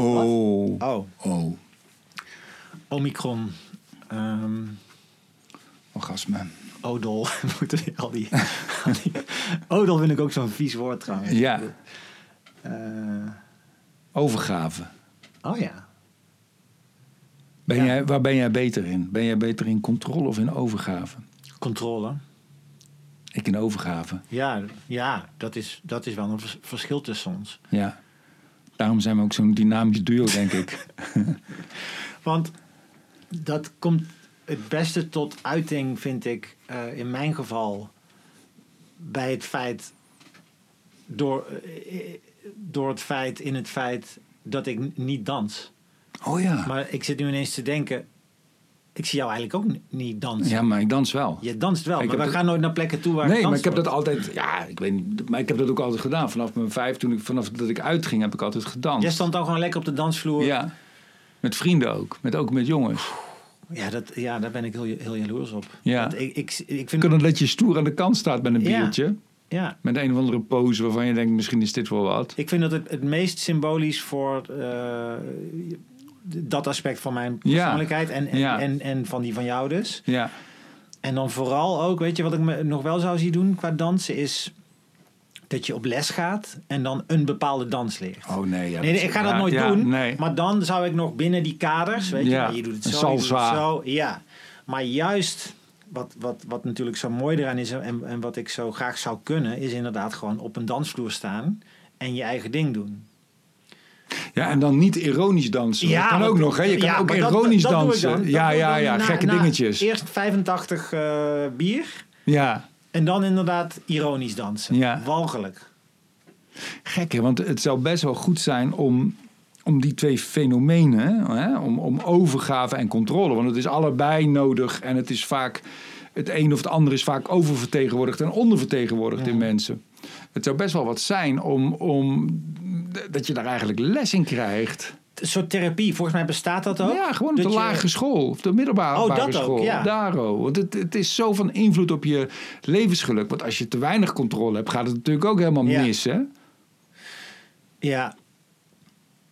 Oh. Oh, Oh. Omicron. ehm Orgasme. Odol. Moeten we al die, al die- Odol vind ik ook zo'n vies woord trouwens. Ja. Eh, Overgave. oh ja. Ben Ja. jij, waar ben jij beter in? Ben jij beter in controle of in overgave? Controle. Ik in overgave. Ja, ja dat, is, dat is wel een vers- verschil tussen ons. Ja. Daarom zijn we ook zo'n dynamisch duo, denk ik. Want dat komt het beste tot uiting, vind ik, eh, in mijn geval, bij het feit, door, eh, door het feit, in het feit dat ik niet dans. Oh ja. Maar ik zit nu ineens te denken, ik zie jou eigenlijk ook niet dansen. Ja, maar ik dans wel. Je danst wel, Ik maar we gaan nooit naar plekken toe waar Nee, maar ik heb dat altijd... Ja, ik weet niet. Maar ik heb dat ook altijd gedaan. Vanaf mijn vijf, toen ik, vanaf dat ik uitging, heb ik altijd gedanst. Jij stond dan gewoon lekker op de dansvloer. Ja. Met vrienden ook. Met, ook met jongens. Ja, dat, ja daar ben ik heel, heel jaloers op. Ja. Want Ik, ik, ik vind... Kunnen dat je stoer aan de kant staat met een biertje. Ja, Met een of andere pose waarvan je denkt, misschien is dit wel wat. Ik vind dat het het meest symbolisch voor eh, dat aspect van mijn Ja. persoonlijkheid en, en, Ja. en, en van die van jou dus. Ja. En dan vooral ook, weet je wat ik me nog wel zou zien doen qua dansen is dat je op les gaat en dan een bepaalde dans leert. Oh nee. Ja, Nee, nee, ik ga dat nooit ja, doen. Nee. Maar dan zou ik nog binnen die kaders, weet je, Ja, nou, je doet het zo, je doet het zo. Ja, maar juist wat, wat, wat natuurlijk zo mooi eraan is en, en wat ik zo graag zou kunnen, is inderdaad gewoon op een dansvloer staan en je eigen ding doen. Ja, en dan niet ironisch dansen. Ja, dat kan ook nog, hè? Je kan ja, ook dat- ironisch dat dansen. dan. Ja, ja, ja. na- Gekke na dingetjes. Eerst 85 eh, bier Ja. en dan inderdaad ironisch dansen. Ja. Walgelijk. Gek, hè? Want het zou best wel goed zijn om, om die twee fenomenen, hè? Om, om overgave en controle. Want het is allebei nodig en het is vaak, het een of het ander is vaak oververtegenwoordigd en ondervertegenwoordigd in mensen. Het zou best wel wat zijn om, om dat je daar eigenlijk les in krijgt. Een soort therapie, volgens mij bestaat dat ook. Ja, gewoon op de je- lagere school of de middelbare Oh, dat ook, school. ja. Daar ook. Want het, het is zo van invloed op je levensgeluk. Want als je te weinig controle hebt, gaat het natuurlijk ook helemaal Ja. mis. Hè? Ja.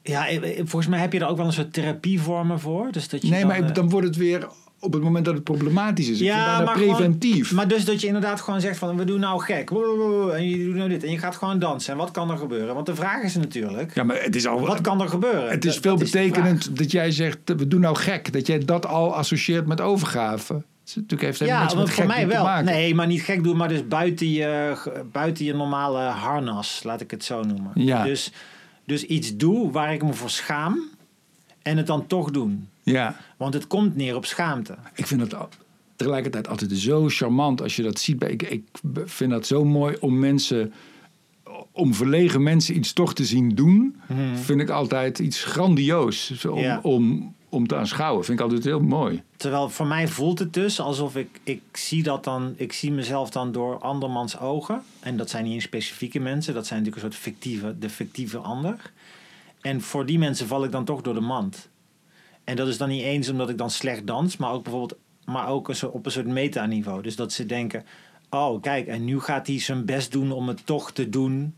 Ja, eh, eh, volgens mij heb je er ook wel een soort therapievormen voor. Dus dat je Nee, dan, maar eh, dan wordt het weer op het moment dat het problematisch is. Ik Ja, maar gewoon- preventief. Maar dus dat je inderdaad gewoon zegt van we doen nou gek. En je doet nou dit. En je gaat gewoon dansen. En wat kan er gebeuren? Want de vraag is natuurlijk, ja, maar het is al. wat kan er gebeuren? het is Dat- veel dat betekenend dat jij zegt, we doen nou gek. Dat jij dat al associeert met overgave. Natuurlijk heeft Ja, met voor gek mij wel. maken. Nee, maar niet gek doen, maar dus buiten je, buiten je normale harnas, laat ik het zo noemen. Ja. Dus, dus iets doe waar ik me voor schaam en het dan toch doen. Ja. Want het komt neer op schaamte. Ik vind het al- tegelijkertijd altijd zo charmant als je dat ziet. Ik, ik vind dat zo mooi om mensen, om verlegen mensen iets toch te zien doen. Vind ik altijd iets grandioos Zo om, Ja. om, om te aanschouwen. Vind ik altijd heel mooi. Terwijl voor mij voelt het dus alsof ik, ik zie dat dan, ik zie mezelf dan door andermans ogen. En dat zijn niet eens specifieke mensen, dat zijn natuurlijk een soort fictieve, de fictieve ander. En voor die mensen val ik dan toch door de mand. En dat is dan niet eens omdat ik dan slecht dans, maar ook bijvoorbeeld, maar ook op een soort metaniveau. Dus dat ze denken, oh kijk, en nu gaat hij zijn best doen om het toch te doen.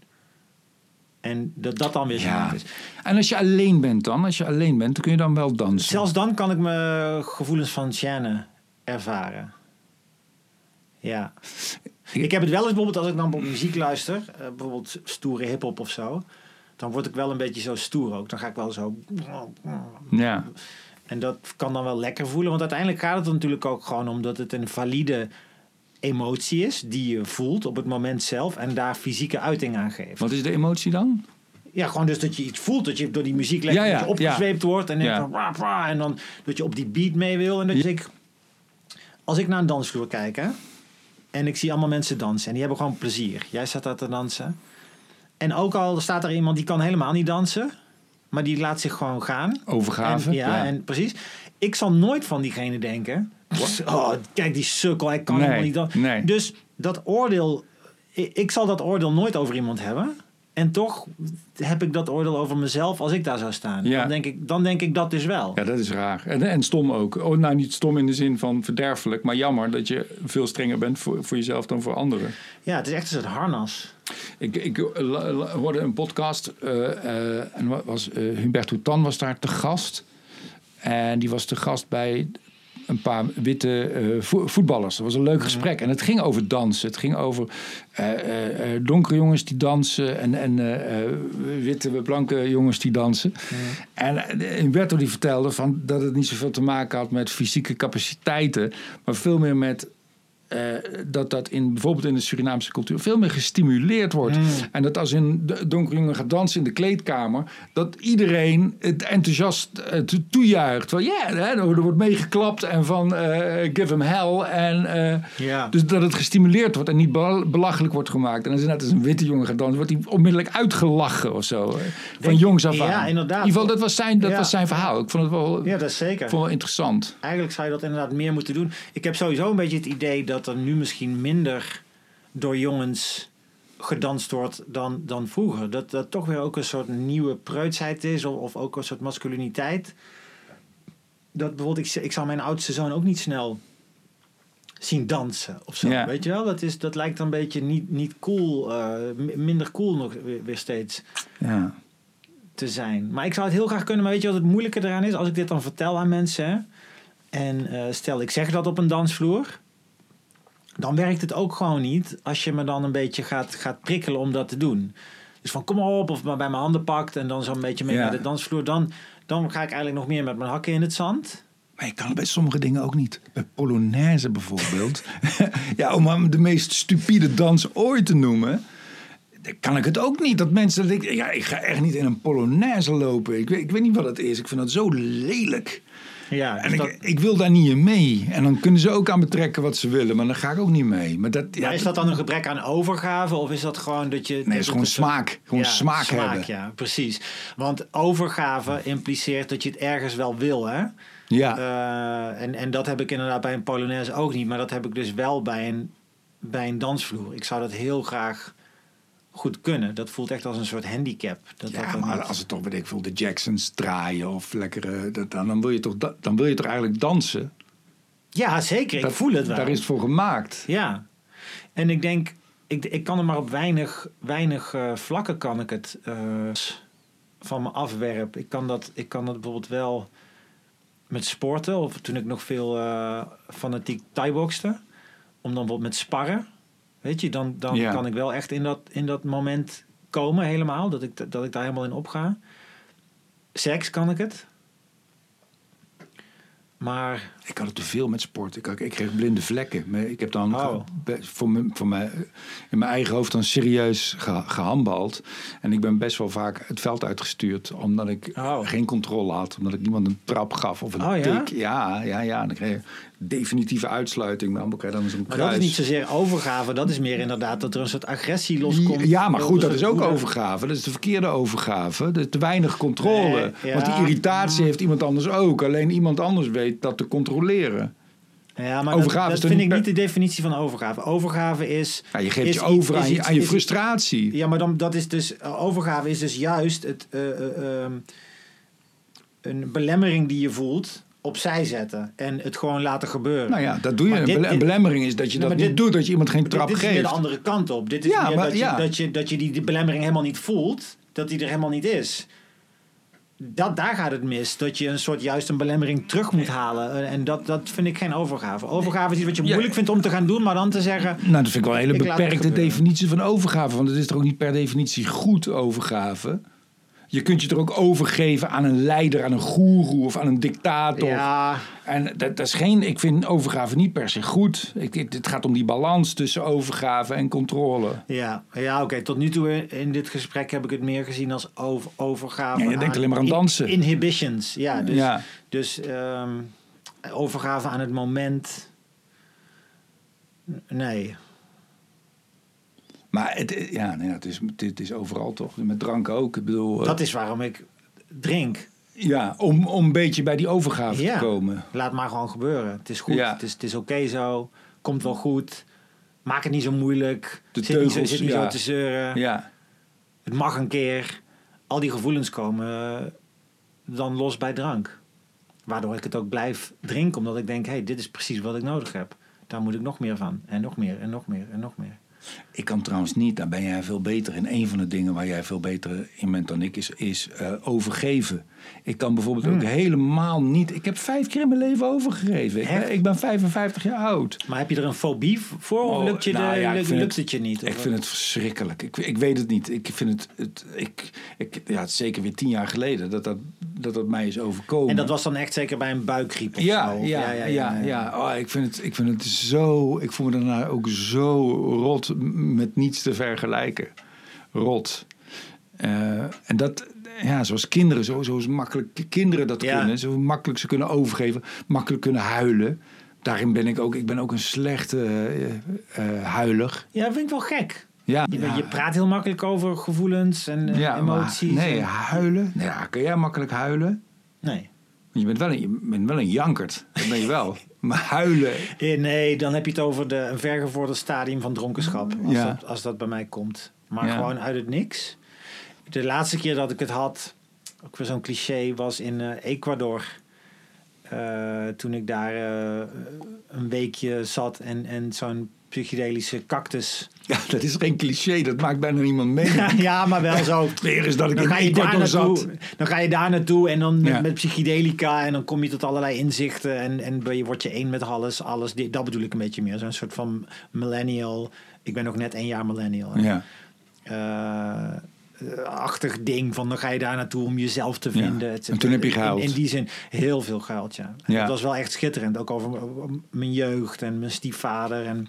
En dat dat dan weer zo Ja. is. En als je alleen bent dan, als je alleen bent, dan kun je dan wel dansen. Zelfs dan kan ik me gevoelens van gêne ervaren. Ja. Ik heb het wel eens bijvoorbeeld als ik dan op muziek luister, eh, bijvoorbeeld stoere hip-hop of zo, dan word ik wel een beetje zo stoer ook. Dan ga ik wel zo. Ja. En dat kan dan wel lekker voelen, want uiteindelijk gaat het er natuurlijk ook gewoon om dat het een valide emotie is die je voelt op het moment zelf en daar fysieke uiting aan geeft. Wat is de emotie dan? Ja, gewoon dus dat je iets voelt. Dat je door die muziek lekker Ja, ja, dat je opgezweept wordt. En, wah, en dan dat je op die beat mee wil. En dat ik, als ik naar een dansvloer kijk hè, en ik zie allemaal mensen dansen. En die hebben gewoon plezier. Jij staat daar te dansen. En ook al staat er iemand die kan helemaal niet dansen. Maar die laat zich gewoon gaan. Overgave. En, ja, en precies. Ik zal nooit van diegene denken. Oh, kijk die sukkel, hij kan Nee, helemaal niet dansen. nee. Dus dat oordeel, ik, ik zal dat oordeel nooit over iemand hebben. En toch heb ik dat oordeel over mezelf als ik daar zou staan. Ja. Dan, denk ik, dan denk ik dat dus wel. Ja, dat is raar. En, en stom ook. Oh, nou, niet stom in de zin van verderfelijk, maar jammer dat je veel strenger bent voor, voor jezelf dan voor anderen. Ja, het is echt een soort harnas. Ik, ik eh, hoorde een podcast eh, eh, en wa- was, Hubert Houtan was daar te gast. En die was te gast bij een paar witte eh, vo- voetballers. Dat was een leuk gesprek. En het ging over dansen. Het ging over eh, donkere jongens die dansen en, en witte, blanke jongens die dansen. En eh, Humberto die vertelde van dat het niet zoveel te maken had met fysieke capaciteiten, maar veel meer met eh, dat dat in bijvoorbeeld in de Surinaamse cultuur veel meer gestimuleerd wordt. En dat als een donkere jongen gaat dansen in de kleedkamer, dat iedereen het enthousiast to- toejuicht. Van ja, hè, er wordt meegeklapt en van eh, give him hell. En. Dus dat het gestimuleerd wordt en niet bela- belachelijk wordt gemaakt. En als net als een witte jongen gaat dansen, wordt hij onmiddellijk uitgelachen of zo. Van jongs af aan. ja, inderdaad. In ieder geval, dat was zijn, dat Ja. was zijn verhaal. Ik vond het wel, Ja, dat is zeker. ik vond het wel interessant. Eigenlijk zou je dat inderdaad meer moeten doen. Ik heb sowieso een beetje het idee dat er nu misschien minder door jongens gedanst wordt dan, dan vroeger. Dat dat toch weer ook een soort nieuwe preutsheid is of, of ook een soort masculiniteit. Dat bijvoorbeeld, ik, ik zou mijn oudste zoon ook niet snel zien dansen of zo. Weet je wel? Dat, is, dat lijkt dan een beetje niet, niet cool, eh, minder cool nog weer, weer steeds Ja. te zijn. Maar ik zou het heel graag kunnen. Maar weet je wat het moeilijke eraan is? Als ik dit dan vertel aan mensen. hè, En eh, stel ik zeg dat op een dansvloer. Dan werkt het ook gewoon niet. Als je me dan een beetje gaat, gaat prikkelen om dat te doen. Dus van kom op. Of maar bij mijn handen pakt. En dan zo'n beetje mee Ja. naar de dansvloer. Dan, dan ga ik eigenlijk nog meer met mijn hakken in het zand. Maar je kan het bij sommige dingen ook niet. Bij Polonaise bijvoorbeeld. ja, om maar de meest stupide dans ooit te noemen. kan ik het ook niet. Dat mensen denken, ja, ik ga echt niet in een Polonaise lopen. Ik weet, ik weet niet wat het is. Ik vind dat zo lelijk. Ja, En dus ik, dat, ik wil daar niet in mee. En dan kunnen ze ook aan betrekken wat ze willen. Maar dan ga ik ook niet mee. Maar dat, ja, maar is dat dan een gebrek aan overgave? Of is dat gewoon dat je... Nee, dat het is gewoon smaak. Gewoon Ja, smaak, hebben. Ja, precies. Want overgave impliceert dat je het ergens wel wil, hè? Ja. Eh, en, en dat heb ik inderdaad bij een Polonaise ook niet. Maar dat heb ik dus wel bij een, bij een dansvloer. Ik zou dat heel graag goed kunnen. Dat voelt echt als een soort handicap. Dat Ja, maar niet- als het toch, weet ik veel, de Jacksons draaien of lekkere... Dat, dan, dan, wil je toch, da- dan wil je toch eigenlijk dansen? Ja, zeker. Ik Dat- voel het wel. Daar is het voor gemaakt. Ja. En ik denk, ik, ik kan er maar op weinig, weinig eh, vlakken kan ik het eh, van me afwerpen. Ik kan, dat, ik kan dat bijvoorbeeld wel met sporten. Of toen ik nog veel eh, fanatiek thaiboxte. Om dan bijvoorbeeld met sparren. Weet je, dan, dan Ja. kan ik wel echt in dat, in dat moment komen helemaal. Dat ik, dat ik daar helemaal in opga. Seks kan ik het. Maar Ik had het te veel met sport. Ik, ik kreeg blinde vlekken. Ik heb dan Oh. voor me, voor mij, in mijn eigen hoofd dan serieus ge, gehandbald. En ik ben best wel vaak het veld uitgestuurd. Omdat ik Oh. geen controle had. Omdat ik niemand een trap gaf of een Oh, ja? tik. Ja, ja, ja. En dan kreeg definitieve uitsluiting. Maar dan je dan zo'n Maar kruis. dat is niet zozeer overgave. Dat is meer inderdaad dat er een soort agressie loskomt. Ja, maar goed, dat Een is ook overgave. Dat is de verkeerde overgave. Is te weinig controle. Nee, ja. Want die irritatie heeft iemand anders ook. Alleen iemand anders weet dat te controleren. Ja, maar Overgave dat, is vind ik niet de definitie van overgave. Overgave is... Ja, je geeft is je over is aan je, iets- aan je is- frustratie. Ja, maar dan, dat is dus... eh, Overgave is dus juist het, eh, eh, ehm, een belemmering die je voelt opzij zetten. En het gewoon laten gebeuren. Nou ja, dat doe je. Maar Een dit- dit- belemmering is dat je dat niet dit- doet, dat je iemand geen Dit- trap dit is weer de geeft. andere kant op. Dit is Ja, meer maar dat, je, dat, je, dat je die, belemmering helemaal niet voelt. Dat die er helemaal niet is. Dat, daar gaat het mis. Dat je een soort juist een belemmering terug moet halen. En dat, dat vind ik geen overgave. Overgave is iets wat je Ja. moeilijk vindt om te gaan doen. Maar dan te zeggen... Nou, dat vind ik wel een hele beperkte definitie van overgave. Want het is toch ook niet per definitie goed overgave. Je kunt je er ook overgeven aan een leider, aan een goeroe of aan een dictator. Ja, En dat, dat is geen, ik vind overgave niet per se goed. Ik, ik- het gaat om die balans tussen overgave en controle. ja, ja oké. Tot nu toe in dit gesprek heb ik het meer gezien als over, overgave. Ja, je denkt alleen maar aan dansen. in- inhibitions. Ja, dus, Ja. dus ehm, overgave aan het moment. Nee. Maar het, ja, nee, het, is, het is overal toch. Met drank ook. Ik bedoel, eh, Dat is waarom ik drink. ja, om, om een beetje bij die overgave Ja. te komen. Laat maar gewoon gebeuren. Het is goed. Ja. Het is, het is oké zo. Komt wel goed. Maak het niet zo moeilijk. De zit niet, zo, teugels, zit niet ja. zo te zeuren. Ja. Het mag een keer. Al die gevoelens komen eh, dan los bij drank. Waardoor ik het ook blijf drinken. Omdat ik denk, hé, hey, dit is precies wat ik nodig heb. Daar moet ik nog meer van. En nog meer, en nog meer, en nog meer. Ik kan trouwens niet, daar ben jij veel beter in. Een van de dingen waar jij veel beter in bent dan ik is, is uh, overgeven. Ik kan bijvoorbeeld ook helemaal niet. Ik heb vijf keer in mijn leven overgegeven. Ik ben, ik ben 55 jaar oud. Maar heb je er een fobie voor? Of Oh, lukt, je nou de, ja, ik lukt, vind lukt het- het je niet? Ik Of- vind het verschrikkelijk. Ik, ik weet het niet. Ik vind het. het ik, ik, ja, het is zeker weer tien jaar geleden dat dat, dat, dat mij is overkomen. En dat was dan echt zeker bij een buikgriep of Ja, zo? Of- ja, ja, ja, Oh, ik, vind het, ik vind het zo. Ik voel me daarna ook zo rot met niets te vergelijken. Rot. Eh, en dat, ja, zoals kinderen, zo, zo makkelijk kinderen dat Ja. kunnen. Zo makkelijk ze kunnen overgeven, makkelijk kunnen huilen. Daarin ben ik ook, ik ben ook een slechte eh, huiler. Ja, vind ik wel gek. Ja, Je, ja. je praat heel makkelijk over gevoelens en ja, maar- emoties. nee, en- huilen. Nee, ja, kun jij makkelijk huilen? nee. Want je bent wel een, je bent wel een jankert. Dat ben je wel. Maar huilen. Nee, dan heb je het over de, een vergevorderd stadium van dronkenschap. Als, Ja. dat, als dat bij mij komt. Maar Ja. gewoon uit het niks. De laatste keer dat ik het had, ook weer zo'n cliché, was in eh, Ecuador. Eh, toen ik daar eh, een weekje zat en, en zo'n psychedelische cactus. Ja, dat is geen cliché. Dat maakt bijna niemand mee. ja, maar wel zo. Weer eens dat ik Dan in ga, je daar zat. dan ga je daar naartoe en dan met, Ja. met psychedelica en dan kom je tot allerlei inzichten en, en ben je word je één met alles. alles dat bedoel ik een beetje meer. Zo'n soort van millennial. Ik ben nog net één jaar millennial. hè. Ja. Eh, achtig ding van dan ga je daar naartoe om jezelf te vinden. En toen heb je gehuild. In, die zin heel veel gehuild, ja. Dat was wel echt schitterend. Ook over mijn jeugd en mijn stiefvader. En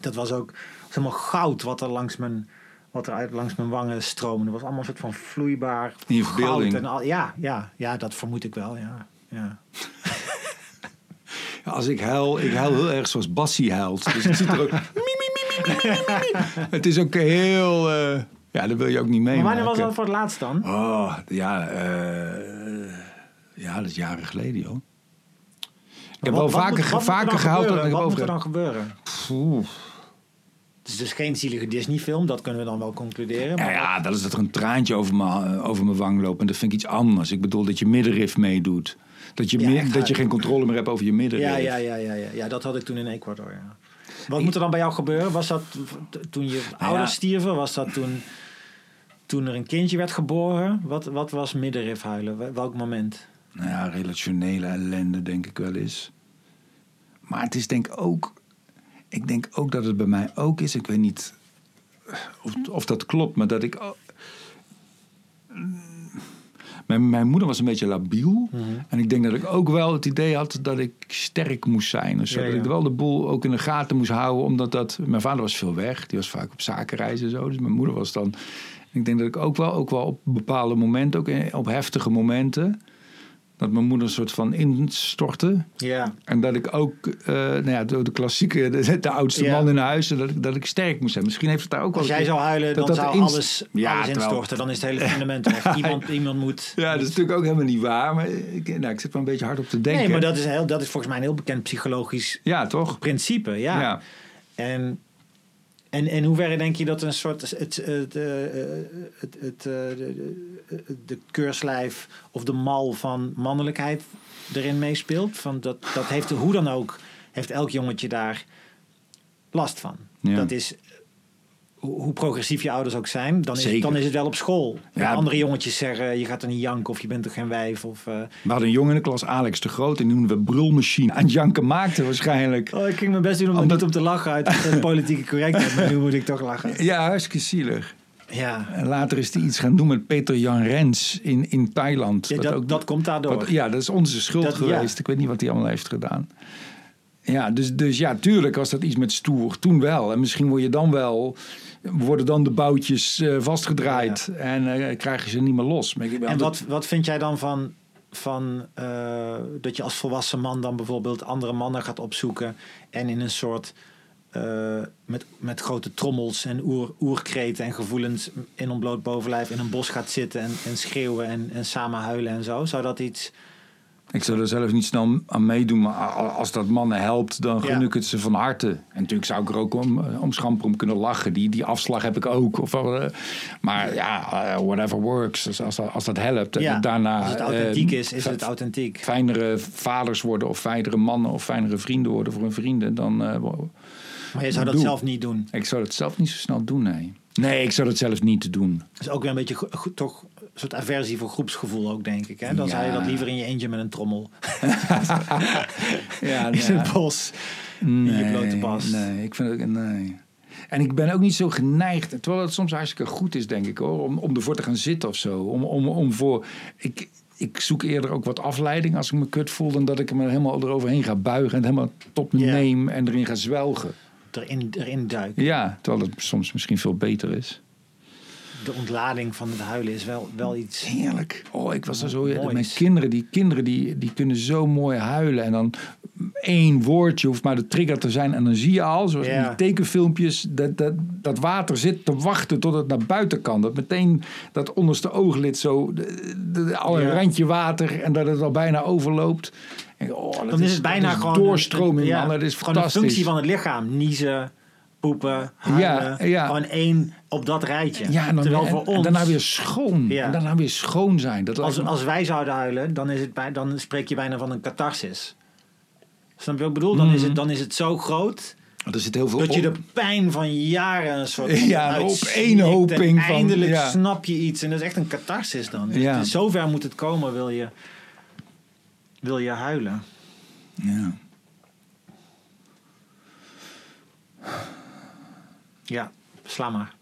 dat was ook helemaal goud wat er langs mijn, wat er uit langs mijn wangen stroomde. Dat was allemaal een soort van vloeibaar In goud. En al, ja, ja, ja, dat vermoed ik wel, ja. ja. Ja, Als ik huil, ik huil heel erg zoals Bassie huilt. Dus het ziet er ook... Het is ook heel... eh, ja, dat wil je ook niet Maar meemaken. wanneer was dat voor het laatst dan? Oh, ja, eh, ja, dat is jaren geleden, joh. Ik heb wel vaker, moet- er vaker ik heb Wat moet er dan gebeuren? Het is dus geen zielige Disney-film, dat kunnen we dan wel concluderen. Maar ja, dat is dat er een traantje over mijn, over mijn wang loopt. En dat vind ik iets anders. Ik bedoel dat je middenrif meedoet. Dat je, Ja, echt dat je geen controle meer hebt over je middenrif. Ja, ja, ja, ja, ja, ja, dat had ik toen in Ecuador. Ja. Wat moet er dan bij jou gebeuren? Was dat toen je ouders stierven? Was dat toen, toen er een kindje werd geboren? Wat, wat was middenrif huilen? Wel- Welk moment? Nou ja, relationele ellende denk ik wel eens. Maar het is denk ik ook... Ik denk ook dat het bij mij ook is. Ik weet niet of, of dat klopt, maar dat ik... Mijn, mijn moeder was een beetje labiel. Mhm. En ik denk dat ik ook wel het idee had dat ik sterk moest zijn. Dus Ja, dat ik wel de boel ook in de gaten moest houden. Omdat dat... Mijn vader was veel weg. Die was vaak op zakenreizen en zo. Dus mijn moeder was dan... Ik denk dat ik ook wel, ook wel op bepaalde momenten, ook op heftige momenten... dat mijn moeder een soort van instortte. Ja, En dat ik ook, eh, nou ja, de, de klassieke, de, de oudste Ja. man in huis... en dat ik, dat ik sterk moest zijn. Misschien heeft het daar ook wel... als jij zou huilen, dat dan dat zou alles, Ja, alles instorten. Dan is het hele fundament weg. Iemand, iemand moet... Ja, dat is natuurlijk ook helemaal niet waar. Maar ik, nou, ik zit wel een beetje hard op te denken. Nee, maar dat is, heel, dat is volgens mij een heel bekend psychologisch Ja, toch? principe. Ja. Ja. En, en in hoeverre denk je dat een soort het, het, het, eh, het, het, eh, de, keurslijf of de mal van mannelijkheid erin meespeelt? Van dat, dat heeft hoe dan ook, heeft elk jongetje daar last van. Ja. Dat is hoe, progressief je ouders ook zijn, dan is, Zeker. dan is het wel op school. Ja. Andere jongetjes zeggen, je gaat er niet janken of je bent toch geen wijf. Of, eh, We hadden een jongen in de klas, Alex de Groot... en die noemden we brulmachine. Aan janken maakte waarschijnlijk. Oh, ik ging mijn best doen om Omdat- niet om te lachen uit de politieke correctheid, maar nu moet ik toch lachen. Ja, hartstikke zielig. Ja, En later is hij iets gaan doen met Peter Jan Rens in, in Thailand. ja dat, ook- dat komt daardoor. Wat- ja, dat is onze schuld Dat- ja. geweest. Ik weet niet wat hij allemaal heeft gedaan. Ja, dus, dus ja, tuurlijk was dat iets met stoer. Toen wel. En misschien word je dan wel... Worden dan de boutjes eh, vastgedraaid. En eh, krijg je ze niet meer los. Maar ik En wat, wat vind jij dan van, van eh, dat je als volwassen man dan bijvoorbeeld andere mannen gaat opzoeken en in een soort met, met grote trommels en oer, oerkreten en gevoelens in ontbloot bovenlijf in een bos gaat zitten en, en schreeuwen en, en samen huilen en zo? Zou dat iets. Ik zou er zelf niet snel aan meedoen. Maar als dat mannen helpt, dan gun Ja. ik het ze van harte. En natuurlijk zou ik er ook om, eh, om schamper om kunnen lachen. Die, die afslag heb ik ook. Of, eh, maar ja, eh, whatever works. Dus als, dat- als dat helpt. En daarna, als het authentiek is, is het authentiek. fijnere vaders worden of fijnere mannen of fijnere vrienden worden voor hun vrienden, dan, Maar je zou dat doe. zelf niet doen. Ik zou dat zelf niet zo snel doen, nee. Nee, ik zou dat zelf niet doen. Dat is ook weer een beetje toch een soort aversie voor groepsgevoel ook, denk ik. Hè? Dan Ja. zou je dat liever in je eentje met een trommel Ja, in het bos. nee, je blote bas. Nee, ik vind het... Nee. En ik ben ook niet zo geneigd, terwijl het soms hartstikke goed is, denk ik hoor, om, om ervoor te gaan zitten of zo. Om, om, om voor. Ik, ik zoek eerder ook wat afleiding als ik me kut voel, dan dat ik me helemaal eroverheen ga buigen en het helemaal Ja. neem en erin ga zwelgen. Erin, erin duiken. Ja, terwijl het soms misschien veel beter is. De ontlading van het huilen is wel, wel iets... Heerlijk. Oh, ik was er zo. Mijn kinderen, die kinderen die, die kunnen zo mooi huilen. En dan één woordje hoeft maar de trigger te zijn. En dan zie je al, zoals in die tekenfilmpjes, dat, dat, dat water zit te wachten tot het naar buiten kan. Dat meteen dat onderste ooglid zo, de, de- de- al een Ja. randje water en dat het al bijna overloopt. En, oh, dat Dan is het bijna gewoon... doorstroming, ja, man. Dat is gewoon fantastisch. een functie van het lichaam. Niezen, poepen, huilen. Ja, ja. Gewoon één op dat rijtje. ja, en, dan, Terwijl en- voor en ons... daarna weer schoon. Ja. En daarna weer schoon zijn. Dat Als, me- als wij zouden huilen, dan, is het bij, dan spreek je bijna van een catharsis. Snap je wat ik bedoel? Dan, is, het, dan is het zo groot er zit heel veel dat je de pijn van jaren een soort Ja, een opeenhoping en van- eindelijk ja. snap je iets. En dat is echt een catharsis dan. Ja. Dus zover moet het komen, wil je, wil je huilen. Ja. Ja, sla maar.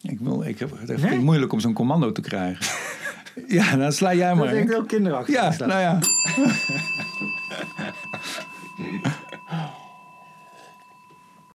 Ik, wil, ik heb, het vind moeilijk om zo'n commando te krijgen. ja, dan sla jij maar. Dat is heel kinderachtig. Ja, nou ja.